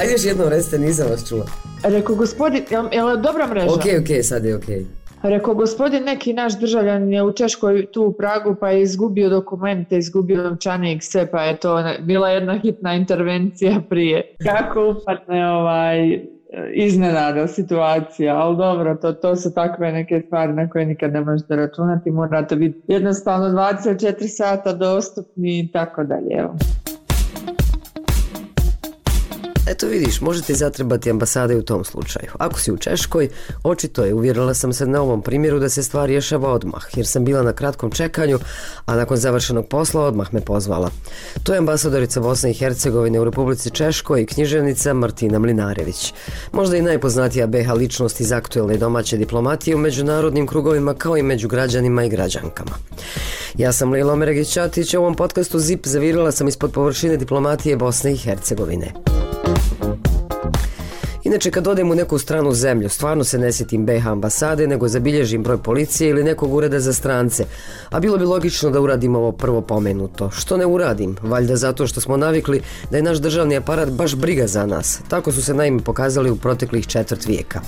Ajde još jednom recite, nisam vas čula. Rekao gospodin, jel, jel dobra mreža? Ok, ok, sad je ok. Rekao, gospodin neki naš državljan je u Češkoj tu u Pragu pa je izgubio dokumente, izgubio novčanik, sve pa je to bila jedna hitna intervencija prije. Kako upatne ovaj, iznenada situacija, ali dobro, to, to su takve neke stvari na koje nikad ne možete računati, morate biti jednostavno 24 sata dostupni i tako dalje. Eto vidiš, možete zatrebati ambasade u tom slučaju. Ako si u Češkoj, očito je, uvjerila sam se na ovom primjeru da se stvar rješava odmah, jer sam bila na kratkom čekanju, a nakon završenog posla odmah me pozvala. To je ambasadorica Bosne i Hercegovine u Republici Češkoj i književnica Martina Mlinarević. Možda i najpoznatija BH ličnost iz aktuelne domaće diplomatije u međunarodnim krugovima kao i među građanima i građankama. Ja sam Lilo Meregić-Čatić, u ovom podcastu ZIP zavirila sam ispod površine diplomatije Bosne i Hercegovine. Inače, kad odem u neku stranu zemlju, stvarno se ne sjetim BH ambasade, nego zabilježim broj policije ili nekog ureda za strance. A bilo bi logično da uradim ovo prvo pomenuto. Što ne uradim? Valjda zato što smo navikli da je naš državni aparat baš briga za nas. Tako su se naime pokazali u proteklih četvrt vijeka.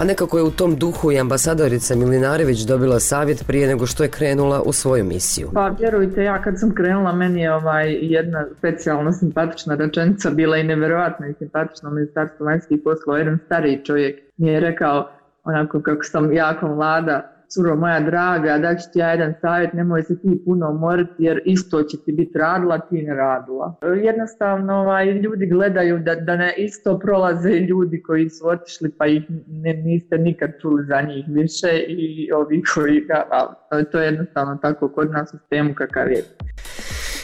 A nekako je u tom duhu i ambasadorica Milinarević dobila savjet prije nego što je krenula u svoju misiju. Pa vjerujte, ja kad sam krenula, meni je ovaj jedna specijalna simpatična rečenica bila i nevjerojatna i simpatična ministarstvo vanjskih poslao jedan stariji čovjek mi je rekao onako kako sam jako mlada curo moja draga, da ću ti ja jedan savjet, nemoj se ti puno umoriti jer isto će ti biti radila, ti ne radila. Jednostavno ovaj, ljudi gledaju da, da ne isto prolaze ljudi koji su otišli pa ih ne, niste nikad čuli za njih više i ovi koji ga, to je jednostavno tako kod nas u sistemu kakav je.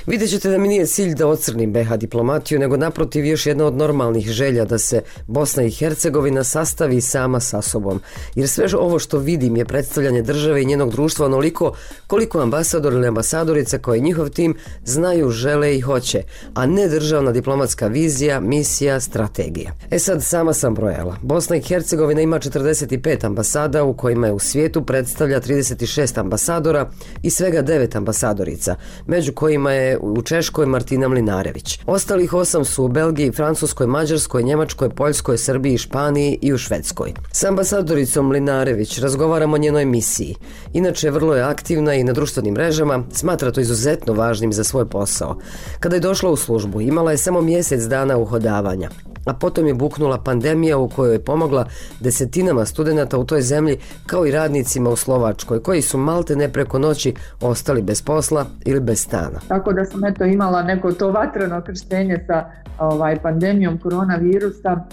Vidjet ćete da mi nije cilj da ocrnim BH diplomatiju, nego naprotiv još jedna od normalnih želja da se Bosna i Hercegovina sastavi sama sa sobom. Jer sve ovo što vidim je predstavljanje države i njenog društva onoliko koliko ambasador ili ambasadorica koji njihov tim znaju, žele i hoće, a ne državna diplomatska vizija, misija, strategija. E sad sama sam brojala. Bosna i Hercegovina ima 45 ambasada u kojima je u svijetu predstavlja 36 ambasadora i svega 9 ambasadorica, među kojima je u Češkoj Martina Mlinarević. Ostalih osam su u Belgiji, Francuskoj, Mađarskoj, Njemačkoj, Poljskoj, Srbiji, Španiji i u Švedskoj. S ambasadoricom Mlinarević razgovaramo o njenoj misiji. Inače, vrlo je aktivna i na društvenim mrežama, smatra to izuzetno važnim za svoj posao. Kada je došla u službu, imala je samo mjesec dana uhodavanja a potom je buknula pandemija u kojoj je pomogla desetinama studenata u toj zemlji kao i radnicima u Slovačkoj koji su malte ne preko noći ostali bez posla ili bez stana. Tako da sam eto imala neko to vatreno krštenje sa ovaj, pandemijom koronavirusa,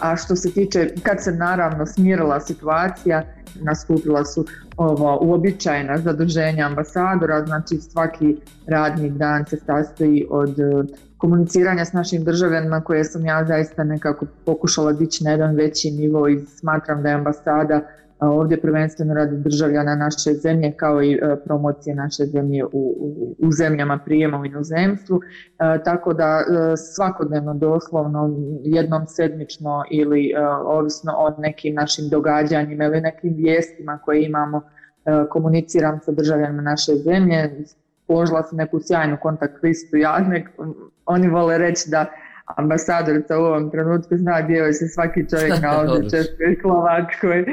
a što se tiče kad se naravno smirila situacija, nastupila su ovo uobičajena zaduženja ambasadora, znači svaki radni dan se sastoji od komuniciranja s našim državljanima koje sam ja zaista nekako pokušala dići na jedan veći nivo i smatram da je ambasada ovdje prvenstveno radi državljana naše zemlje kao i e, promocije naše zemlje u, u, zemljama prijema u inozemstvu. E, tako da e, svakodnevno doslovno jednom sedmično ili ovisno o nekim našim događanjima ili nekim vijestima koje imamo komuniciram sa državljanima naše zemlje. Položila sam neku sjajnu kontakt listu Jahnek. Oni vole reći da ambasadorica u ovom trenutku zna gdje se svaki čovjek nalazi, Českoj Slovakskoj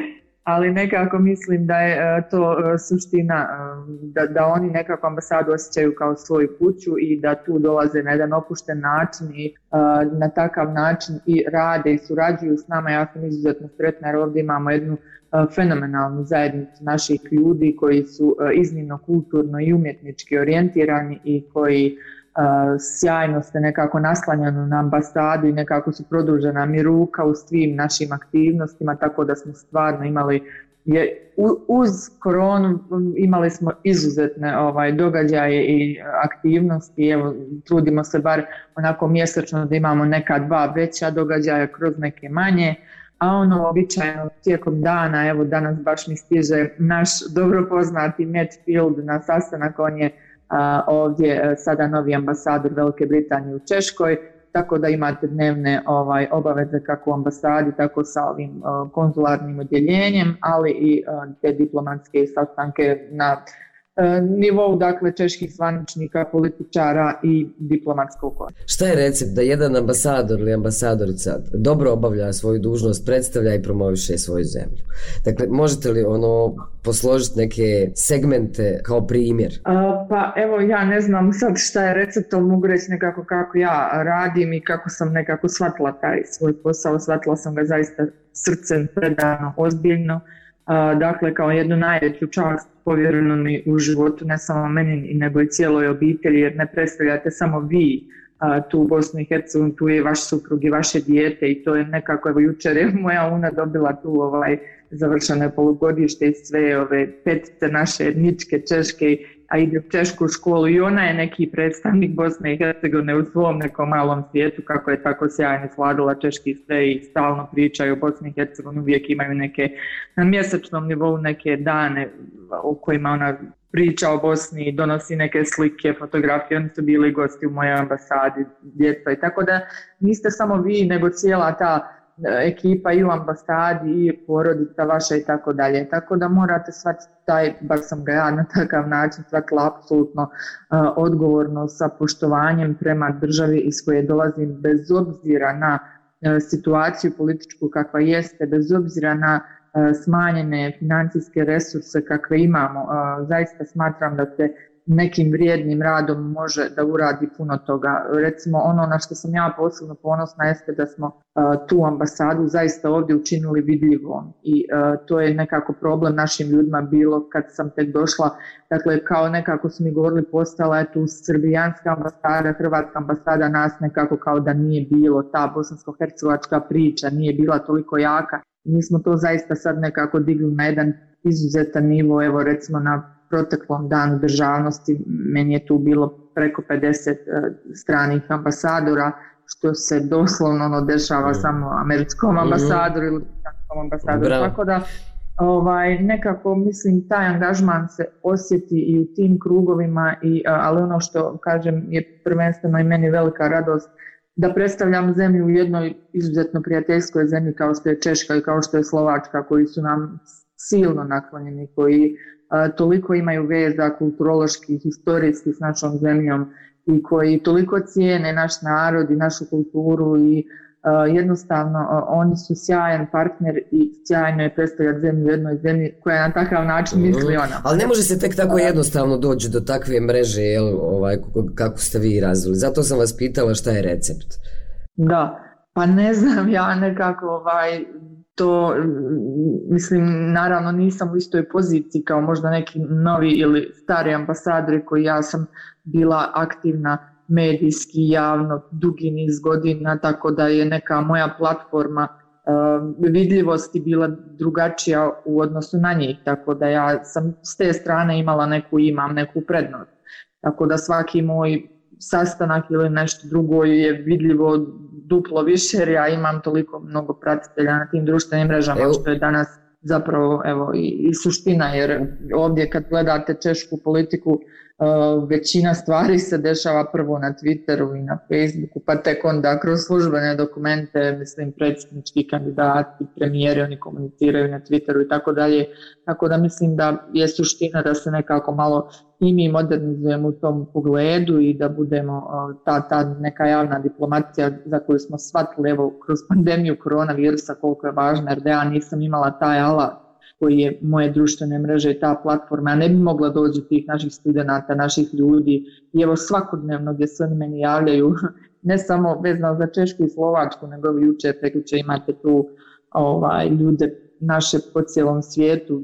ali nekako mislim da je e, to e, suština, e, da, da oni nekako ambasadu osjećaju kao svoju kuću i da tu dolaze na jedan opušten način i na takav način i rade i surađuju s nama. Ja sam izuzetno sretna jer ovdje imamo jednu fenomenalnu zajednicu naših ljudi koji su iznimno kulturno i umjetnički orijentirani i koji sjajno ste nekako naslanjani na ambasadu i nekako su produžena mi ruka u svim našim aktivnostima, tako da smo stvarno imali je, uz koronu imali smo izuzetne ovaj, događaje i aktivnosti, evo trudimo se bar onako mjesečno da imamo neka dva veća događaja kroz neke manje, a ono običajno tijekom dana, evo danas baš mi stiže naš dobro poznati Matt Field na sastanak, on je ovdje e, sada novi ambasador Velike Britanije u Češkoj, tako da imate dnevne ovaj, obaveze kako u ambasadi, tako sa ovim e, konzularnim odjeljenjem, ali i e, te diplomatske sastanke na nivou dakle čeških zvaničnika, političara i diplomatskog korpusa. Šta je recept da jedan ambasador ili ambasadorica dobro obavlja svoju dužnost, predstavlja i promoviše svoju zemlju? Dakle, možete li ono posložiti neke segmente kao primjer? pa evo ja ne znam sad šta je recept, ali mogu reći nekako kako ja radim i kako sam nekako shvatila taj svoj posao, shvatila sam ga zaista srcem predano, ozbiljno dakle kao jednu najveću čast povjereno mi u životu, ne samo meni nego i cijeloj obitelji jer ne predstavljate samo vi tu u Bosnu i Hercegovini, tu je vaš suprug i vaše dijete i to je nekako, evo jučer je moja una dobila tu ovaj završeno polugodište i sve ove petice naše etničke, češke a ide u Češku školu i ona je neki predstavnik Bosne i Hercegovine u svom nekom malom svijetu kako je tako sjajno sladila češki sve i stalno pričaju o Bosni i Hercegovini, uvijek imaju neke na mjesečnom nivou neke dane u kojima ona priča o Bosni, donosi neke slike, fotografije, oni su bili gosti u mojoj ambasadi, djeca i tako da niste samo vi nego cijela ta ekipa i u ambasadi i porodica vaša i tako dalje. Tako da morate shvatiti taj, bar sam ga ja na takav način shvatila apsolutno uh, odgovorno sa poštovanjem prema državi iz koje dolazim bez obzira na uh, situaciju političku kakva jeste, bez obzira na smanjene financijske resurse kakve imamo. Zaista smatram da se nekim vrijednim radom može da uradi puno toga. Recimo ono na što sam ja posebno ponosna jeste da smo tu ambasadu zaista ovdje učinili vidljivom i to je nekako problem našim ljudima bilo kad sam tek došla, dakle kao nekako su mi govorili postala je tu srbijanska ambasada, hrvatska ambasada nas nekako kao da nije bilo ta bosansko-hercegovačka priča, nije bila toliko jaka. Mi smo to zaista sad nekako digli na jedan izuzetan nivo, evo recimo na proteklom danu državnosti meni je tu bilo preko 50 e, stranih ambasadora, što se doslovno ono dešava mm. samo američkom ambasadoru ili ambasadoru. Tako da ovaj, nekako mislim taj angažman se osjeti i u tim krugovima, i, ali ono što kažem je prvenstveno i meni velika radost da predstavljam zemlju u jednoj izuzetno prijateljskoj zemlji kao što je Češka i kao što je Slovačka koji su nam silno naklonjeni, koji toliko imaju veza kulturoloških, historijskih s našom zemljom i koji toliko cijene naš narod i našu kulturu i jednostavno oni su sjajan partner i sjajno je predstavljati zemlju u jednoj zemlji koja na takav način misli ona. Ali ne može se tek tako jednostavno doći do takve mreže jel, ovaj, kako ste vi razvili. Zato sam vas pitala šta je recept. Da, pa ne znam ja nekako ovaj, to, mislim, naravno nisam u istoj poziciji kao možda neki novi ili stari ambasadori koji ja sam bila aktivna medijski, javno, dugi niz godina, tako da je neka moja platforma uh, vidljivosti bila drugačija u odnosu na njih, tako da ja sam s te strane imala neku, imam neku prednost. Tako da svaki moj sastanak ili nešto drugo je vidljivo duplo više jer ja imam toliko mnogo pratitelja na tim društvenim mrežama što je danas zapravo evo i, i suština jer ovdje kad gledate češku politiku većina stvari se dešava prvo na Twitteru i na Facebooku, pa tek onda kroz službene dokumente, mislim, predsjednički kandidati, premijeri, oni komuniciraju na Twitteru i tako dalje. Tako da mislim da je suština da se nekako malo i mi modernizujemo u tom pogledu i da budemo uh, ta, ta neka javna diplomacija za koju smo shvatili evo, kroz pandemiju koronavirusa koliko je važna, jer da ja nisam imala taj alat koji je moje društvene mreže i ta platforma, ja ne bi mogla doći tih naših studenata, naših ljudi. I evo svakodnevno gdje se oni meni javljaju, ne samo vezano za Češku i Slovačku, nego jučer, prekuće imate tu ovaj, ljude naše po cijelom svijetu,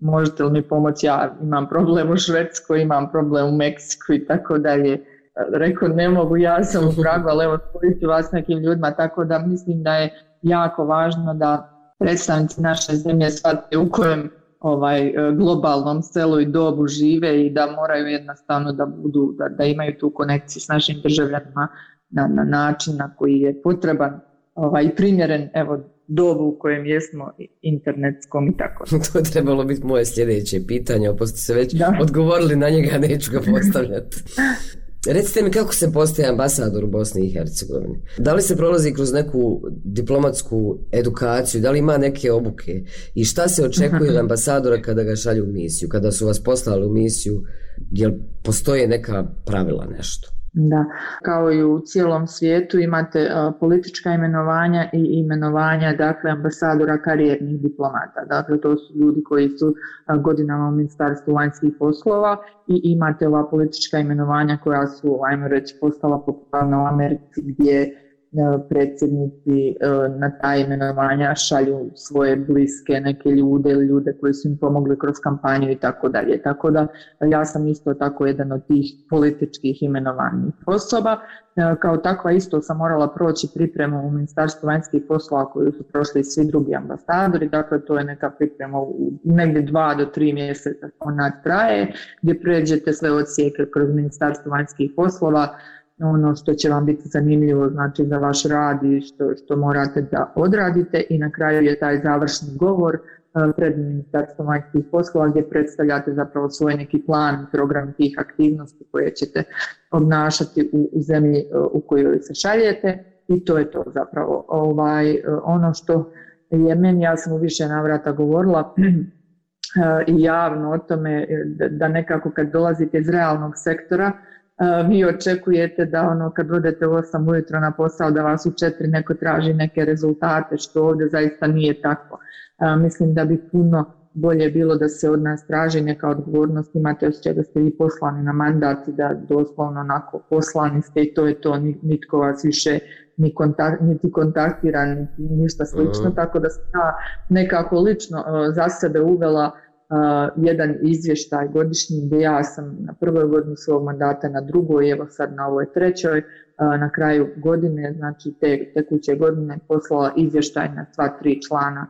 možete li mi pomoći, ja imam problem u Švedskoj, imam problem u Meksiku i tako dalje. Rekao, ne mogu, ja sam u Pragu, ali evo spojiti vas nekim ljudima, tako da mislim da je jako važno da predstavnici naše zemlje shvate u kojem ovaj e, globalnom selu i dobu žive i da moraju jednostavno da budu, da, da imaju tu konekciju s našim državljanima na, na način na koji je potreban ovaj, primjeren evo, dobu u kojem jesmo internetskom i tako. to je trebalo biti moje sljedeće pitanje, ste se već odgovorili na njega, neću ga postavljati. Recite mi kako se postaje ambasador u Bosni i Hercegovini? Da li se prolazi kroz neku diplomatsku edukaciju? Da li ima neke obuke? I šta se očekuje od ambasadora kada ga šalju u misiju? Kada su vas poslali u misiju, jel postoje neka pravila nešto? Da, kao i u cijelom svijetu imate politička imenovanja i imenovanja dakle ambasadora karijernih diplomata. Dakle, to su ljudi koji su godinama u Ministarstvu vanjskih poslova i imate ova politička imenovanja koja su, ajmo reći, postala popularna u Americi gdje predsjednici e, na ta imenovanja šalju svoje bliske neke ljude ili ljude koji su im pomogli kroz kampanju i tako dalje. Tako da ja sam isto tako jedan od tih političkih imenovanih osoba. E, kao takva isto sam morala proći pripremu u Ministarstvu vanjskih poslova koju su prošli svi drugi ambasadori. Dakle, to je neka priprema u negdje dva do tri mjeseca ona traje gdje pređete sve odsjeke kroz Ministarstvo vanjskih poslova ono što će vam biti zanimljivo znači za vaš rad i što, što morate da odradite. I na kraju je taj završni govor e, pred ministarstvom vanjskih poslova gdje predstavljate zapravo svoj neki plan, program tih aktivnosti koje ćete obnašati u, u zemlji e, u kojoj se šaljete. I to je to zapravo. Ovaj, e, ono što je meni, ja sam u više navrata govorila i javno o tome da nekako kad dolazite iz realnog sektora vi očekujete da ono kad odete u 8 ujutro na posao da vas u 4 neko traži neke rezultate što ovdje zaista nije tako. Mislim da bi puno bolje bilo da se od nas traži neka odgovornost, imate osjećaj da ste vi poslani na mandat i da doslovno onako poslani ste i to je to, nitko vas više ni kontakt, niti kontaktira, niti ništa slično, tako da sam ja nekako lično za sebe uvela jedan izvještaj godišnji gdje ja sam na prvoj godini svog mandata, na drugoj, evo sad na ovoj trećoj, na kraju godine, znači te tekuće godine poslala izvještaj na sva tri člana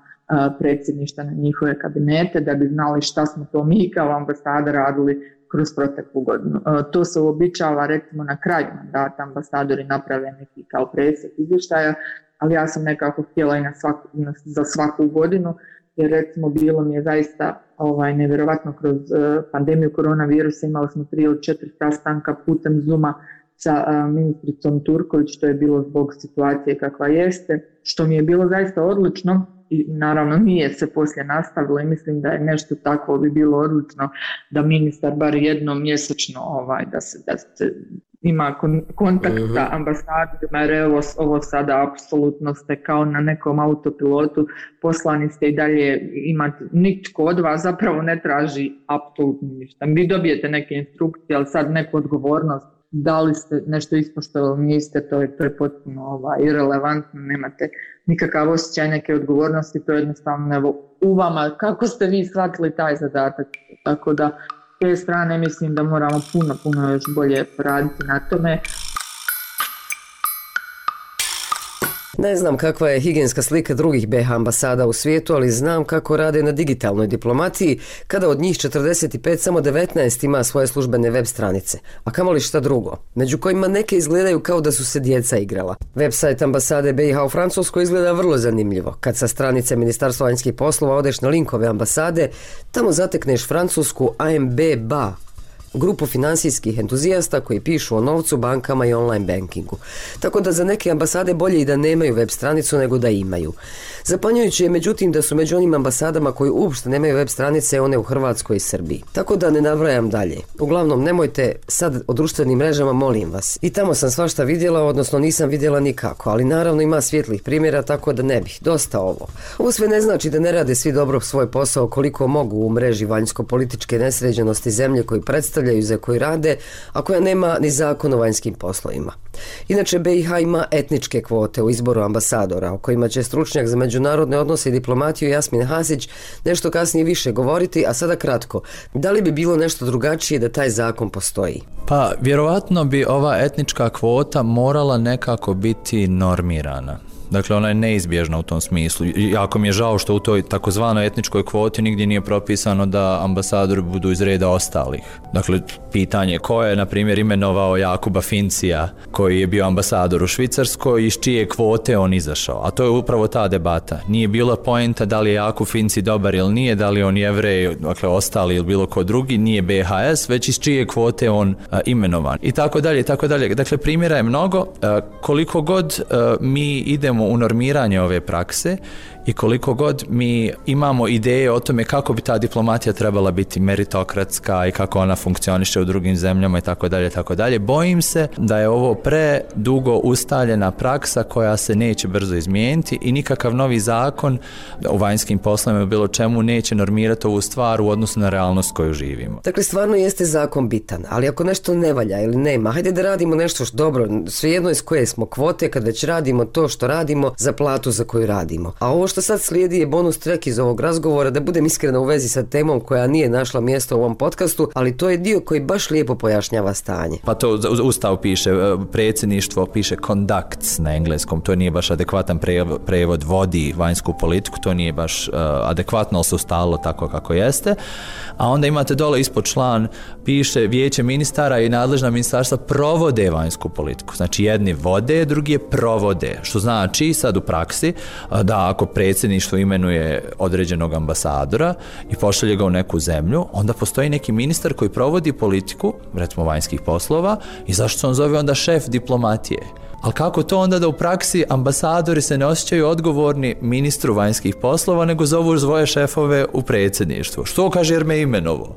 predsjedništva na njihove kabinete da bi znali šta smo to mi kao ambasada radili kroz proteklu godinu. To se uobičava recimo na kraju mandata ambasadori naprave neki kao presjek izvještaja, ali ja sam nekako htjela i na svaku, za svaku godinu jer recimo bilo mi je zaista ovaj, nevjerovatno kroz uh, pandemiju koronavirusa imali smo tri od četiri sastanka putem Zuma sa uh, ministricom Turković, što je bilo zbog situacije kakva jeste, što mi je bilo zaista odlično i naravno nije se poslije nastavilo i mislim da je nešto tako bi bilo odlično da ministar bar jednom mjesečno ovaj, da se, da se ima kontakt uh sa ambasadorima jer ovo, ovo sada apsolutno ste kao na nekom autopilotu poslani ste i dalje imate, nitko od vas zapravo ne traži apsolutno ništa. Vi dobijete neke instrukcije, ali sad neku odgovornost da li ste nešto ispoštovali, niste, to je, to je potpuno ovaj, irrelevantno, nemate nikakav osjećaj neke odgovornosti, to je jednostavno evo, u vama, kako ste vi shvatili taj zadatak, tako da te strane mislim da moramo puno, puno još bolje poraditi na tome. Ne znam kakva je higijenska slika drugih BH ambasada u svijetu, ali znam kako rade na digitalnoj diplomatiji, kada od njih 45 samo 19 ima svoje službene web stranice, a kamoli šta drugo, među kojima neke izgledaju kao da su se djeca igrala. Website ambasade BiH u Francuskoj izgleda vrlo zanimljivo. Kad sa stranice Ministarstva vanjskih poslova odeš na linkove ambasade, tamo zatekneš francusku AMB BA, grupu financijskih entuzijasta koji pišu o novcu, bankama i online bankingu. Tako da za neke ambasade bolje i da nemaju web stranicu nego da imaju. Zapanjujuće je međutim da su među onim ambasadama koji uopšte nemaju web stranice one u Hrvatskoj i Srbiji. Tako da ne navrajam dalje. Uglavnom nemojte sad o društvenim mrežama molim vas. I tamo sam svašta vidjela, odnosno nisam vidjela nikako, ali naravno ima svjetlih primjera tako da ne bih. Dosta ovo. Ovo sve ne znači da ne rade svi dobro svoj posao koliko mogu u mreži vanjsko-političke nesređenosti zemlje koji predstavljaju za koji rade, a koja nema ni zakon o vanjskim poslovima. Inače BiH ima etničke kvote u izboru ambasadora o kojima će stručnjak za međunarodne odnose i diplomatiju Jasmin Hasić nešto kasnije više govoriti, a sada kratko. Da li bi bilo nešto drugačije da taj zakon postoji? Pa, vjerovatno bi ova etnička kvota morala nekako biti normirana. Dakle, ona je neizbježna u tom smislu. Jako mi je žao što u toj takozvanoj etničkoj kvoti nigdje nije propisano da ambasadori budu iz reda ostalih. Dakle, pitanje ko je, na primjer, imenovao Jakuba Fincija, koji je bio ambasador u Švicarskoj, iz čije kvote on izašao. A to je upravo ta debata. Nije bila poenta da li je Jakub Finci dobar ili nije, da li on jevrej, dakle, ostali ili bilo ko drugi, nije BHS, već iz čije kvote on imenovan. I tako dalje, tako dalje. Dakle, primjera je mnogo. koliko god mi idemo u normiranje ove prakse i koliko god mi imamo ideje o tome kako bi ta diplomatija trebala biti meritokratska i kako ona funkcioniše u drugim zemljama i tako dalje tako dalje bojim se da je ovo predugo ustaljena praksa koja se neće brzo izmijeniti i nikakav novi zakon u vanjskim poslovima bilo čemu neće normirati ovu stvar u odnosu na realnost koju živimo. Dakle, stvarno jeste zakon bitan, ali ako nešto ne valja ili nema, hajde da radimo nešto što dobro, svejedno iz koje smo kvote kad već radimo to što radimo za platu za koju radimo. A ovo što sad slijedi je bonus trek iz ovog razgovora, da budem iskrena u vezi sa temom koja nije našla mjesto u ovom podcastu, ali to je dio koji baš lijepo pojašnjava stanje. Pa to Ustav piše, e, predsjedništvo piše conducts na engleskom, to nije baš adekvatan prevod vodi vanjsku politiku, to nije baš uh, adekvatno, ali se ustalo tako kako jeste. A onda imate dole ispod član, piše vijeće ministara i nadležna ministarstva provode vanjsku politiku. Znači jedni vode, drugi je provode, što znači sad u praksi da ako predsjedništvo imenuje određenog ambasadora i pošalje ga u neku zemlju, onda postoji neki ministar koji provodi politiku, recimo vanjskih poslova, i zašto se on zove onda šef diplomatije? Ali kako to onda da u praksi ambasadori se ne osjećaju odgovorni ministru vanjskih poslova, nego zovu svoje šefove u predsjedništvu? Što kaže jer me imenovo?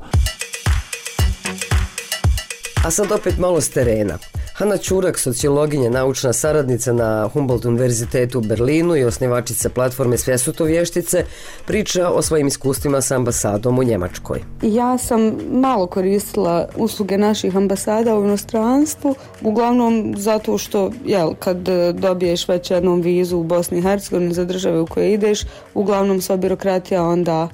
A sad opet malo s terena. Hanna Čurak, sociologinja, naučna saradnica na Humboldt univerzitetu u Berlinu i osnivačica platforme Sve su to vještice, priča o svojim iskustvima sa ambasadom u Njemačkoj. Ja sam malo koristila usluge naših ambasada u inostranstvu, uglavnom zato što jel, kad dobiješ već jednom vizu u Bosni i Hercegovini za države u koje ideš, uglavnom sva birokratija onda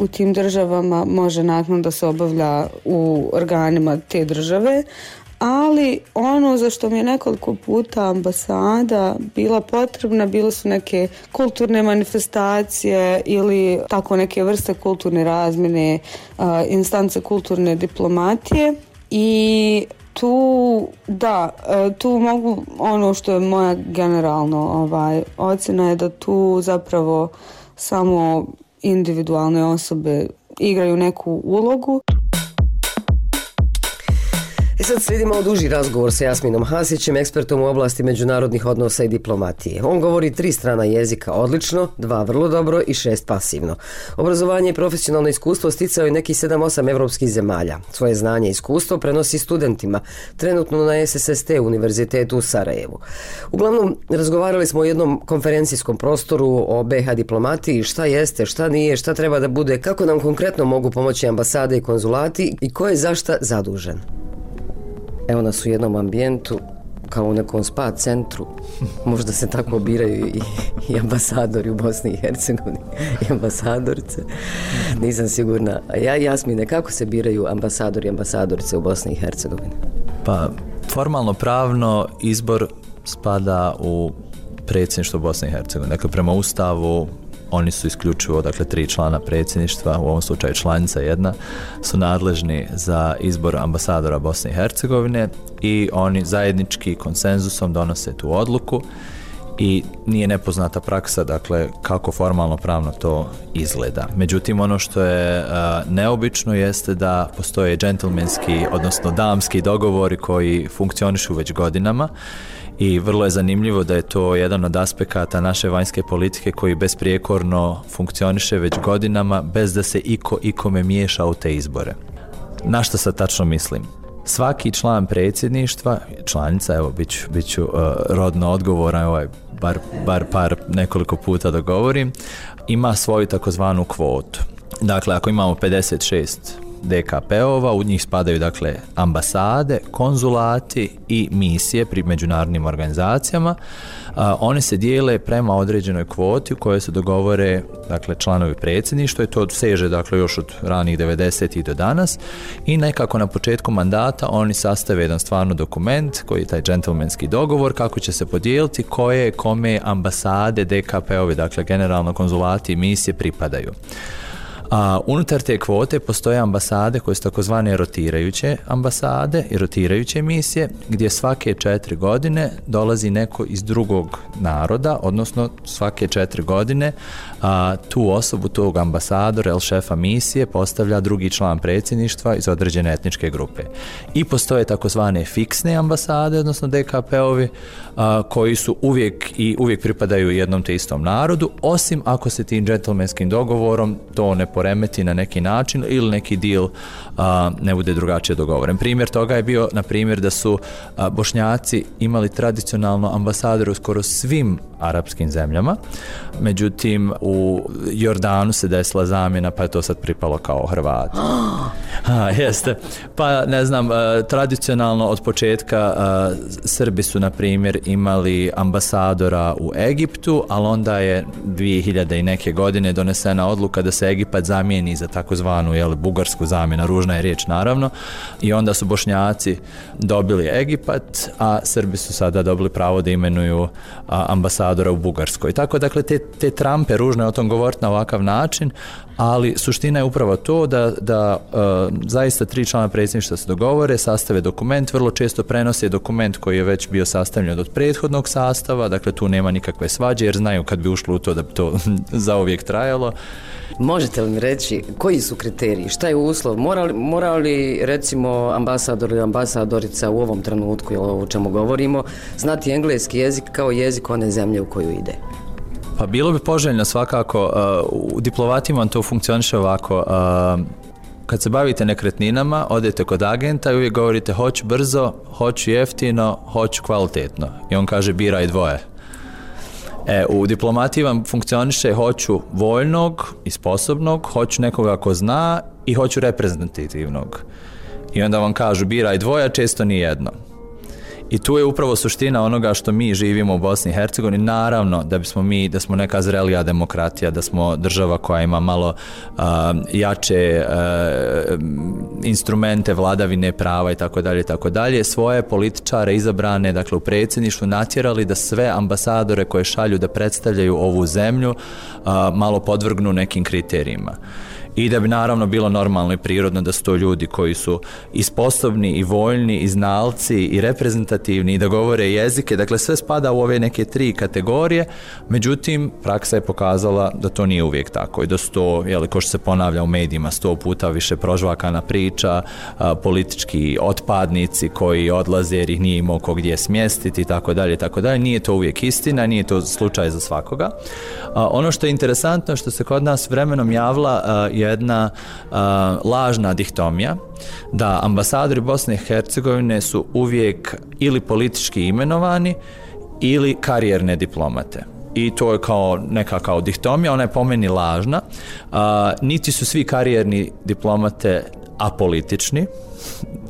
u tim državama može nakon da se obavlja u organima te države, ali ono za što mi je nekoliko puta ambasada bila potrebna bile su neke kulturne manifestacije ili tako neke vrste kulturne razmjene, instance kulturne diplomatije i tu da, e, tu mogu ono što je moja generalno ovaj, ocjena je da tu zapravo samo individualne osobe igraju neku ulogu. I sad slijedi malo duži razgovor sa Jasminom Hasićem, ekspertom u oblasti međunarodnih odnosa i diplomatije. On govori tri strana jezika odlično, dva vrlo dobro i šest pasivno. Obrazovanje i profesionalno iskustvo sticao je neki 7-8 evropskih zemalja. Svoje znanje i iskustvo prenosi studentima, trenutno na SSST univerzitetu u Sarajevu. Uglavnom, razgovarali smo o jednom konferencijskom prostoru o BH diplomatiji, šta jeste, šta nije, šta treba da bude, kako nam konkretno mogu pomoći ambasade i konzulati i ko je zašta zadužen. Evo nas u jednom ambijentu kao u nekom spa centru. Možda se tako biraju i, i ambasadori u Bosni i Hercegovini i ambasadorice. Nisam sigurna. Ja Jasmine, kako se biraju ambasadori i ambasadorice u Bosni i Hercegovini? Pa, formalno pravno izbor spada u predsjedništvo Bosne i Hercegovine. Dakle, prema Ustavu oni su isključivo, dakle, tri člana predsjedništva, u ovom slučaju članica jedna, su nadležni za izbor ambasadora Bosne i Hercegovine i oni zajednički konsenzusom donose tu odluku i nije nepoznata praksa, dakle, kako formalno pravno to izgleda. Međutim, ono što je neobično jeste da postoje džentlmenski, odnosno damski dogovori koji funkcionišu već godinama i vrlo je zanimljivo da je to jedan od aspekata naše vanjske politike koji besprijekorno funkcioniše već godinama bez da se iko ikome miješa u te izbore. Na što sad tačno mislim? Svaki član predsjedništva, članica, evo bit ću, uh, rodno odgovoran, ovaj, bar, bar par nekoliko puta da govorim, ima svoju takozvanu kvotu. Dakle, ako imamo 56 DKP-ova, u njih spadaju dakle ambasade, konzulati i misije pri međunarodnim organizacijama, oni se dijele prema određenoj kvoti u kojoj se dogovore dakle, članovi predsjedništva i to seže dakle, još od ranih 90. do danas i nekako na početku mandata oni sastave jedan stvarno dokument koji je taj džentlmenski dogovor kako će se podijeliti koje kome ambasade DKP-ovi, dakle generalno konzulati i misije pripadaju. A unutar te kvote postoje ambasade koje su takozvane rotirajuće ambasade i rotirajuće misije gdje svake četiri godine dolazi neko iz drugog naroda, odnosno svake četiri godine a, tu osobu, tog ambasadora ili šefa misije postavlja drugi član predsjedništva iz određene etničke grupe. I postoje takozvane fiksne ambasade, odnosno DKP-ovi, koji su uvijek i uvijek pripadaju jednom te istom narodu, osim ako se tim džentlmenskim dogovorom to ne poremeti na neki način ili neki deal ne bude drugačije dogovoren. Primjer toga je bio, na primjer, da su Bošnjaci imali tradicionalno ambasadore u skoro svim arapskim zemljama, međutim u Jordanu se desila zamjena pa je to sad pripalo kao Hrvat. Ha, jeste. Pa ne znam, tradicionalno od početka Srbi su na primjer imali ambasadora u Egiptu, ali onda je 2000 i neke godine donesena odluka da se Egipat zamijeni za takozvanu jel, bugarsku zamjenu, ružna je riječ naravno, i onda su Bošnjaci dobili Egipat, a Srbi su sada dobili pravo da imenuju ambasadora u Bugarskoj. Tako dakle te, te trampe ružno je o tom govoriti na ovakav način, ali suština je upravo to da, da e, zaista tri člana predsjedništva se dogovore, sastave dokument, vrlo često prenose dokument koji je već bio sastavljen od prethodnog sastava, dakle tu nema nikakve svađe jer znaju kad bi ušlo u to da bi to zauvijek trajalo. Možete li mi reći koji su kriteriji, šta je uslov, mora li, mora li recimo ambasador ili ambasadorica u ovom trenutku ili o čemu govorimo znati engleski jezik kao jezik one zemlje u koju ide? Pa bilo bi poželjno svakako, uh, u diplomatima to funkcioniše ovako, uh, kad se bavite nekretninama, odete kod agenta i uvijek govorite hoću brzo, hoću jeftino, hoću kvalitetno. I on kaže biraj dvoje. E, u diplomatiji vam funkcioniše hoću voljnog i sposobnog, hoću nekoga ko zna i hoću reprezentativnog. I onda vam kažu biraj dvoje, često ni jedno. I tu je upravo suština onoga što mi živimo u Bosni i Hercegovini. Naravno da bismo mi, da smo neka zrelija demokratija, da smo država koja ima malo jače instrumente vladavine prava i tako dalje i tako dalje, svoje političare izabrane, dakle u predsjedništvu natjerali da sve ambasadore koje šalju da predstavljaju ovu zemlju malo podvrgnu nekim kriterijima i da bi naravno bilo normalno i prirodno da su to ljudi koji su i sposobni i voljni i znalci i reprezentativni i da govore jezike, dakle sve spada u ove neke tri kategorije, međutim praksa je pokazala da to nije uvijek tako i da su to, jeli, ko što se ponavlja u medijima sto puta više prožvakana priča, politički otpadnici koji odlaze jer ih nije imao ko gdje smjestiti i tako dalje, tako dalje, nije to uvijek istina, nije to slučaj za svakoga. ono što je interesantno što se kod nas vremenom javila jedna lažna dihtomija da ambasadori Bosne i Hercegovine su uvijek ili politički imenovani ili karijerne diplomate i to je kao neka kao dihtomija, ona je po meni lažna. niti su svi karijerni diplomate apolitični,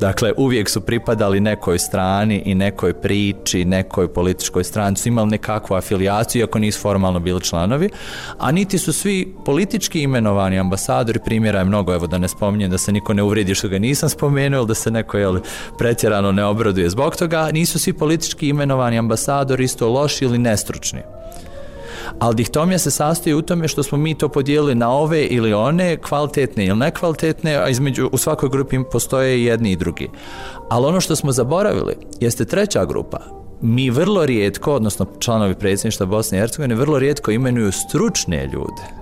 Dakle, uvijek su pripadali nekoj strani i nekoj priči, nekoj političkoj strani, su imali nekakvu afilijaciju, iako nisu formalno bili članovi, a niti su svi politički imenovani ambasadori, primjera je mnogo, evo da ne spominjem da se niko ne uvredi što ga nisam spomenuo, ili da se neko jel, pretjerano ne obraduje zbog toga, nisu svi politički imenovani ambasadori isto loši ili nestručni ali dihtomija se sastoji u tome što smo mi to podijelili na ove ili one, kvalitetne ili nekvalitetne, a između u svakoj grupi postoje jedni i drugi. Ali ono što smo zaboravili jeste treća grupa, mi vrlo rijetko, odnosno članovi predsjedništva Bosne i Hercegovine, vrlo rijetko imenuju stručne ljude.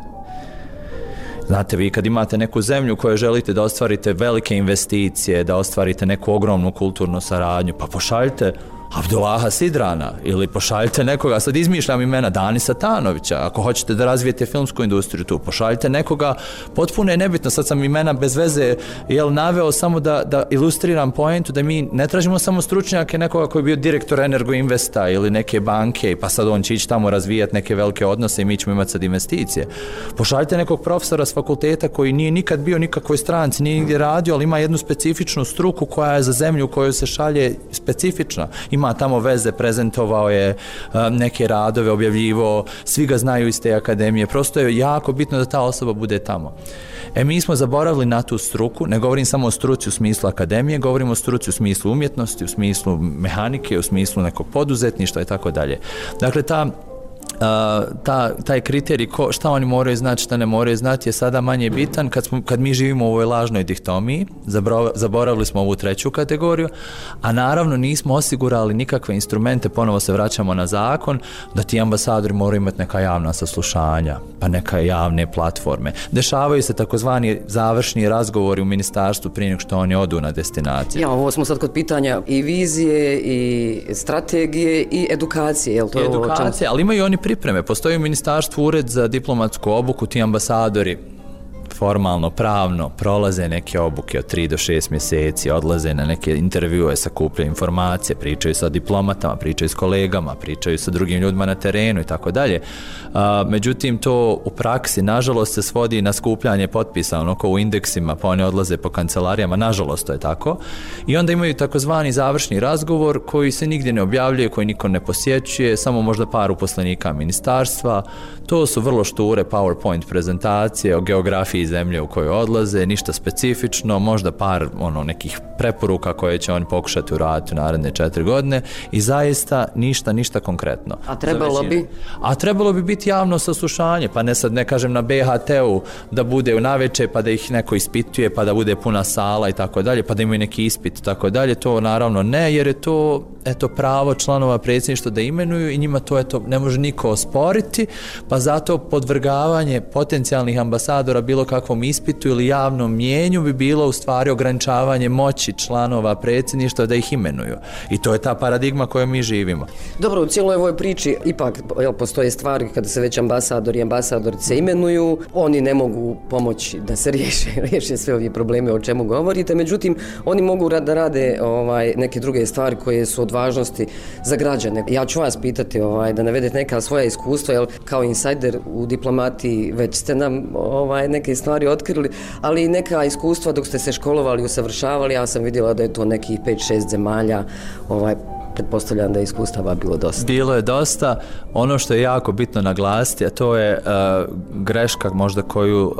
Znate, vi kad imate neku zemlju koju želite da ostvarite velike investicije, da ostvarite neku ogromnu kulturnu saradnju, pa pošaljite Abdullaha Sidrana ili pošaljite nekoga, sad izmišljam imena Dani Satanovića, ako hoćete da razvijete filmsku industriju tu, pošaljite nekoga, potpuno je nebitno, sad sam imena bez veze jel naveo samo da, da ilustriram poentu da mi ne tražimo samo stručnjake nekoga koji je bio direktor Energo Investa ili neke banke pa sad on će ići tamo razvijati neke velike odnose i mi ćemo imati sad investicije. Pošaljite nekog profesora s fakulteta koji nije nikad bio nikakvoj stranci, nije nigdje radio, ali ima jednu specifičnu struku koja je za zemlju u kojoj se šalje specifična. I ima tamo veze, prezentovao je neke radove, objavljivo, svi ga znaju iz te akademije, prosto je jako bitno da ta osoba bude tamo. E mi smo zaboravili na tu struku, ne govorim samo o struci u smislu akademije, govorim o struci u smislu umjetnosti, u smislu mehanike, u smislu nekog poduzetništva i tako dalje. Dakle, ta ta, taj kriterij ko, šta oni moraju znati, šta ne moraju znati je sada manje bitan kad, smo, kad mi živimo u ovoj lažnoj dihtomiji, zaboravili smo ovu treću kategoriju, a naravno nismo osigurali nikakve instrumente, ponovo se vraćamo na zakon, da ti ambasadori moraju imati neka javna saslušanja, pa neka javne platforme. Dešavaju se takozvani završni razgovori u ministarstvu prije nego što oni odu na destinaciju. Ja, ovo smo sad kod pitanja i vizije, i strategije, i edukacije. Jel to edukacije, ali imaju oni pripreme. Postoji u ministarstvu ured za diplomatsku obuku, ti ambasadori formalno, pravno prolaze neke obuke od 3 do 6 mjeseci, odlaze na neke intervjue, sakupljaju informacije, pričaju sa diplomatama, pričaju s kolegama, pričaju sa drugim ljudima na terenu i tako dalje. Međutim, to u praksi, nažalost, se svodi na skupljanje potpisa, ono u indeksima, pa oni odlaze po kancelarijama, nažalost to je tako. I onda imaju takozvani završni razgovor koji se nigdje ne objavljuje, koji niko ne posjećuje, samo možda par uposlenika ministarstva. To su vrlo šture PowerPoint prezentacije o geografiji zemlje u kojoj odlaze, ništa specifično, možda par ono nekih preporuka koje će oni pokušati uraditi u naredne četiri godine i zaista ništa, ništa konkretno. A trebalo bi? A trebalo bi biti javno saslušanje, pa ne sad ne kažem na BHT-u da bude u naveče pa da ih neko ispituje pa da bude puna sala i tako dalje, pa da imaju neki ispit i tako dalje, to naravno ne jer je to eto pravo članova predsjedništva da imenuju i njima to eto ne može niko osporiti, pa zato podvrgavanje potencijalnih ambasadora bilo kakvom ispitu ili javnom mijenju bi bilo u stvari ograničavanje moći članova predsjedništva da ih imenuju. I to je ta paradigma koju mi živimo. Dobro, u cijeloj ovoj priči ipak jel, postoje stvari kada se već ambasadori i ambasadorice imenuju, oni ne mogu pomoći da se riješe, riješe sve ovi probleme o čemu govorite, međutim oni mogu da rade ovaj, neke druge stvari koje su od važnosti za građane. Ja ću vas pitati ovaj, da navedete neka svoja iskustva, jel kao insajder u diplomati već ste nam ovaj, neke stvari otkrili, ali i neka iskustva dok ste se školovali, usavršavali, ja sam vidjela da je to nekih 5-6 zemalja ovaj, pretpostavljam da je iskustava bilo dosta. Bilo je dosta. Ono što je jako bitno naglasiti, a to je uh, greška možda koju uh,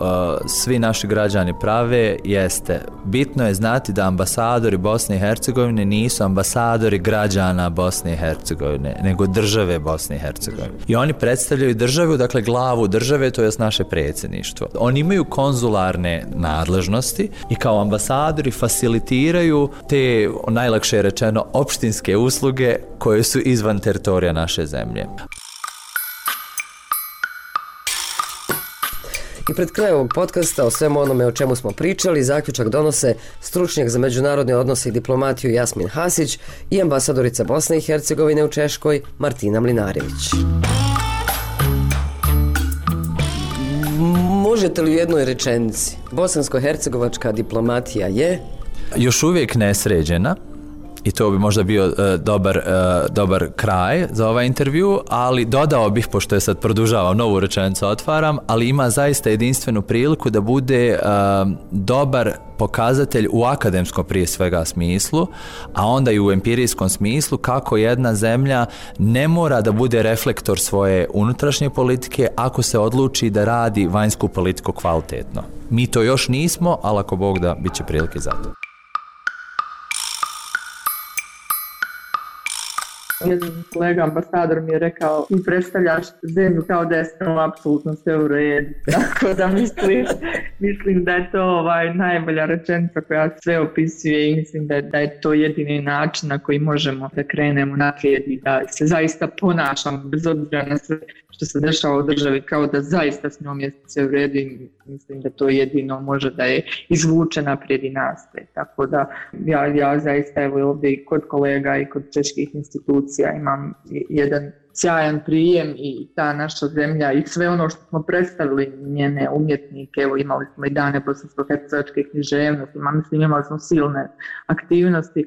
svi naši građani prave, jeste bitno je znati da ambasadori Bosne i Hercegovine nisu ambasadori građana Bosne i Hercegovine, nego države Bosne i Hercegovine. I oni predstavljaju državu, dakle glavu države, to je naše predsjedništvo. Oni imaju konzularne nadležnosti i kao ambasadori facilitiraju te, najlakše rečeno, opštinske usluge usluge koje su izvan teritorija naše zemlje. I pred krajem ovog podcasta o svemu onome o čemu smo pričali, zaključak donose stručnjak za međunarodne odnose i diplomatiju Jasmin Hasić i ambasadorica Bosne i Hercegovine u Češkoj Martina Mlinarević. Možete li u jednoj rečenici, bosansko-hercegovačka diplomatija je? Još uvijek nesređena, i to bi možda bio uh, dobar, uh, dobar kraj za ovaj intervju, ali dodao bih, pošto je sad produžavao novu rečenicu otvaram, ali ima zaista jedinstvenu priliku da bude uh, dobar pokazatelj u akademskom prije svega smislu, a onda i u empirijskom smislu kako jedna zemlja ne mora da bude reflektor svoje unutrašnje politike ako se odluči da radi vanjsku politiku kvalitetno. Mi to još nismo, ali ako Bog da, bit će prilike za to. Jedan kolega ambasador mi je rekao ti predstavljaš zemlju kao da je samo apsolutno sve u redu. Tako da mislim, mislim da je to ovaj, najbolja rečenica koja sve opisuje i mislim da, da je to jedini način na koji možemo da krenemo naprijed i da se zaista ponašamo bez obzira na sve što se dešava u državi kao da zaista s njom je sve u mislim da to jedino može da je izvuče naprijed i nastaje. Tako da ja, ja zaista evo ovdje i kod kolega i kod čeških institucija imam jedan sjajan prijem i ta naša zemlja i sve ono što smo predstavili njene umjetnike, evo imali smo i dane bosansko-hercevačke književnosti, mislim imali smo silne aktivnosti,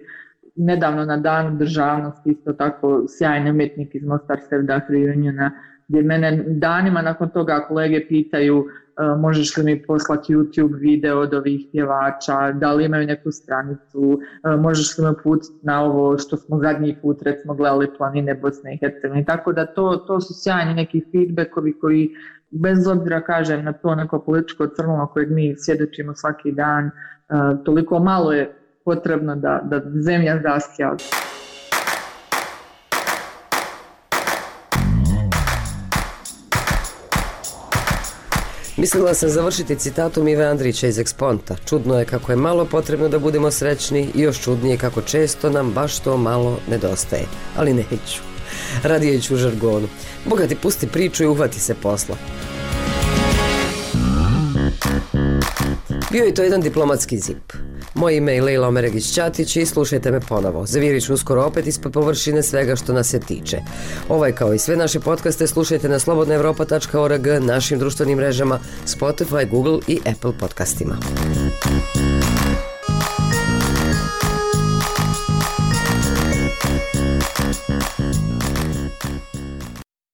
nedavno na danu državnosti isto tako sjajni umjetnik iz Mostar Sevda Uniona gdje mene danima nakon toga kolege pitaju možeš li mi poslati YouTube video od ovih pjevača, da li imaju neku stranicu, možeš li me putiti na ovo što smo zadnji put recimo gledali planine Bosne i Hercegovine. Tako da to, to su sjajni neki feedbackovi koji bez obzira kažem na to neko političko crno kojeg mi svjedočimo svaki dan, toliko malo je potrebno da, da zemlja zaskja. Mislila sam završiti citatom Ive Andrića iz Eksponta. Čudno je kako je malo potrebno da budemo srećni i još čudnije kako često nam baš to malo nedostaje. Ali neću. Radije ću u žargonu. Boga ti pusti priču i uhvati se posla. Bio je to jedan diplomatski zip. Moje ime je Leila Omeregić-Ćatić i slušajte me ponovo. Zavirit uskoro opet ispod površine svega što nas se tiče. Ovaj kao i sve naše podcaste slušajte na slobodnaevropa.org, našim društvenim mrežama, Spotify, Google i Apple podcastima.